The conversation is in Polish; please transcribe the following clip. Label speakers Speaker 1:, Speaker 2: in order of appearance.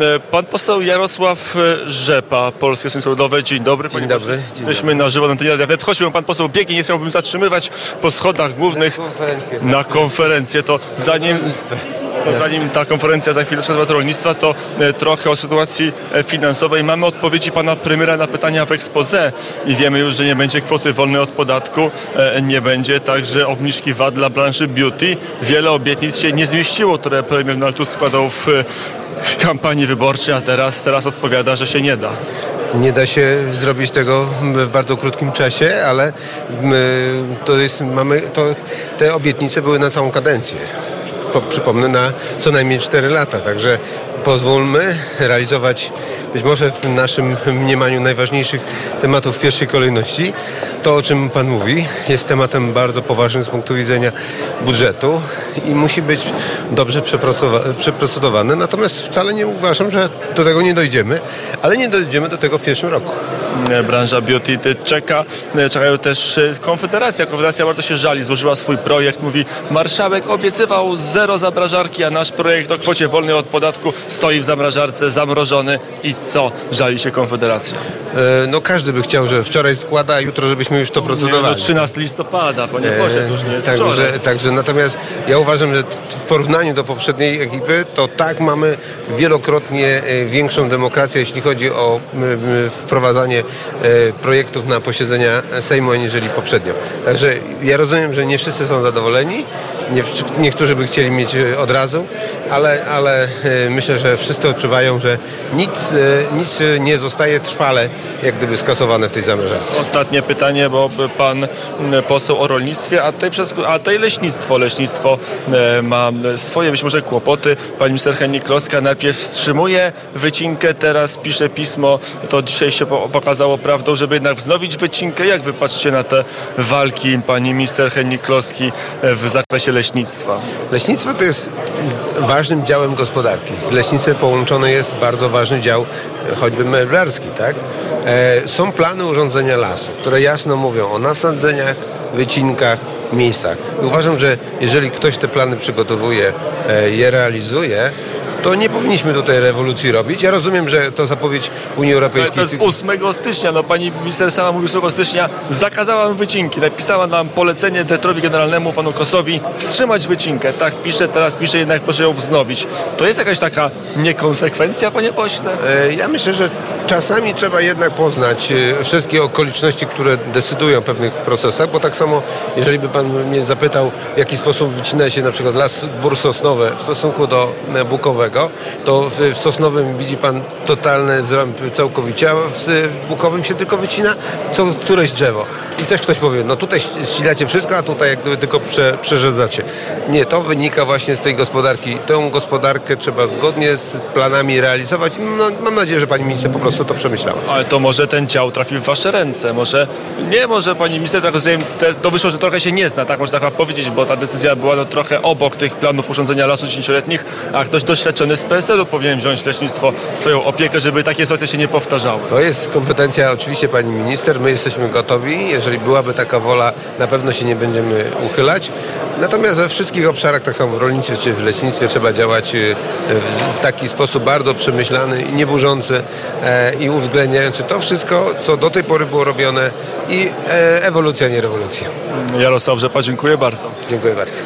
Speaker 1: E, Pan poseł Jarosław e, Rzepa, Polskie Stronnictwo Ludowe. Dzień dobry.
Speaker 2: Dzień dobry, dzień
Speaker 1: Jesteśmy na żywo na antenie Radia Wnet. Pan poseł biegnie, nie chciałbym zatrzymywać po schodach głównych
Speaker 2: konferencję.
Speaker 1: na konferencję. To zanim... To zanim ta konferencja za chwilę temat rolnictwa, to e, trochę o sytuacji finansowej. Mamy odpowiedzi pana premiera na pytania w expose i wiemy już, że nie będzie kwoty wolnej od podatku, nie będzie także obniżki VAT dla branży beauty. Wiele obietnic się nie zmieściło, które premier Donald Tusk składał w kampanii wyborczej, a teraz, teraz odpowiada, że się nie da.
Speaker 2: Nie da się zrobić tego w bardzo krótkim czasie, ale to jest, mamy, to, te obietnice były na całą kadencję. Po, przypomnę, na co najmniej 4 lata. Także pozwólmy realizować być może w naszym mniemaniu najważniejszych tematów w pierwszej kolejności. To, o czym Pan mówi, jest tematem bardzo poważnym z punktu widzenia budżetu i musi być dobrze przeprocedowa- przeprocedowane. Natomiast wcale nie uważam, że do tego nie dojdziemy, ale nie dojdziemy do tego w pierwszym roku.
Speaker 1: E, branża beauty czeka. E, Czekają też e, Konfederacja. Konfederacja bardzo się żali, złożyła swój projekt. Mówi, marszałek obiecywał zero zamrażarki, a nasz projekt o kwocie wolnej od podatku stoi w zamrażarce, zamrożony. I co? Żali się Konfederacja.
Speaker 2: E, No każdy by chciał, że wczoraj składa, a jutro żebyśmy już to
Speaker 1: No,
Speaker 2: procedowali.
Speaker 1: 13 listopada, panie pośle, to już nie jest
Speaker 2: Także,
Speaker 1: wczoraj.
Speaker 2: także natomiast ja uważam, że w porównaniu do poprzedniej ekipy, to tak mamy wielokrotnie e, większą demokrację, jeśli chodzi o wprowadzanie e, projektów na posiedzenia Sejmu, aniżeli poprzednio. Także ja rozumiem, że nie wszyscy są zadowoleni, nie, niektórzy by chcieli mieć e, od razu, ale, ale e, myślę, że wszyscy odczuwają, że nic, e, nic nie zostaje trwale jak gdyby skasowane w tej zamrażarce.
Speaker 1: Ostatnie pytanie, bo pan poseł o rolnictwie, a tutaj, a tutaj leśnictwo. Leśnictwo ma swoje być może kłopoty. Pani minister Hennik Kloska najpierw wstrzymuje wycinkę, teraz pisze pismo. To dzisiaj się po- pokazało prawdą, żeby jednak wznowić wycinkę. Jak wy patrzycie na te walki pani minister Hennik Kloski e, w zakresie leśnictwa?
Speaker 2: Leśnictwo to jest ważnym działem gospodarki. Z leśnictwem połączony jest bardzo ważny dział e, choćby meblarski, tak? E, są plany urządzenia lasu, które jasno mówią o nasadzeniach, wycinkach, miejscach. I uważam, że jeżeli ktoś te plany przygotowuje, e, je realizuje, to nie powinniśmy tutaj rewolucji robić. Ja rozumiem, że to zapowiedź Unii Europejskiej.
Speaker 1: to jest 8 stycznia, no pani minister sama mówi 8 stycznia, zakazała nam wycinki, napisała nam polecenie dyrektorowi generalnemu, panu Kosowi, wstrzymać wycinkę. Tak pisze, teraz pisze, jednak proszę ją wznowić. To jest jakaś taka niekonsekwencja, panie pośle?
Speaker 2: E, Ja myślę, że czasami trzeba jednak poznać e, wszystkie okoliczności, które decydują o pewnych procesach, bo tak samo, jeżeli by pan mnie zapytał, w jaki sposób wycina się na przykład las bór sosnowe w stosunku do bukowego, to w, sosnowym widzi pan totalne zrąby całkowicie, a w bukowym się tylko wycina co któreś drzewo. I też ktoś powie, no tutaj ścinacie wszystko, a tutaj jak gdyby tylko prze, przerzedzacie. Nie, to wynika właśnie z tej gospodarki. Tę gospodarkę trzeba zgodnie z planami realizować. No, mam nadzieję, że pani minister po prostu to przemyślała.
Speaker 1: Ale to może ten dział trafi w wasze ręce, może nie, może pani minister, tak rozumiem, te, to wyszło, że trochę się nie zna, tak można chyba powiedzieć, bo ta decyzja była no, trochę obok tych planów urządzenia lasu dziesięcioletnich, a ktoś doświadczony z PSL-u powinien wziąć leśnictwo w swoją opiekę, żeby takie sytuacje się nie powtarzały.
Speaker 2: To jest kompetencja oczywiście pani minister. My jesteśmy gotowi. Jeżeli byłaby taka wola, na pewno się nie będziemy uchylać. Natomiast we wszystkich obszarach, tak samo w rolnictwie czy w leśnictwie, trzeba działać y, w- taki sposób bardzo przemyślany i nieburzący e, i uwzględniający to wszystko, co do tej pory było robione i e, ewolucja, nie rewolucja.
Speaker 1: Jarosław Rzepa, dziękuję bardzo.
Speaker 2: Dziękuję bardzo.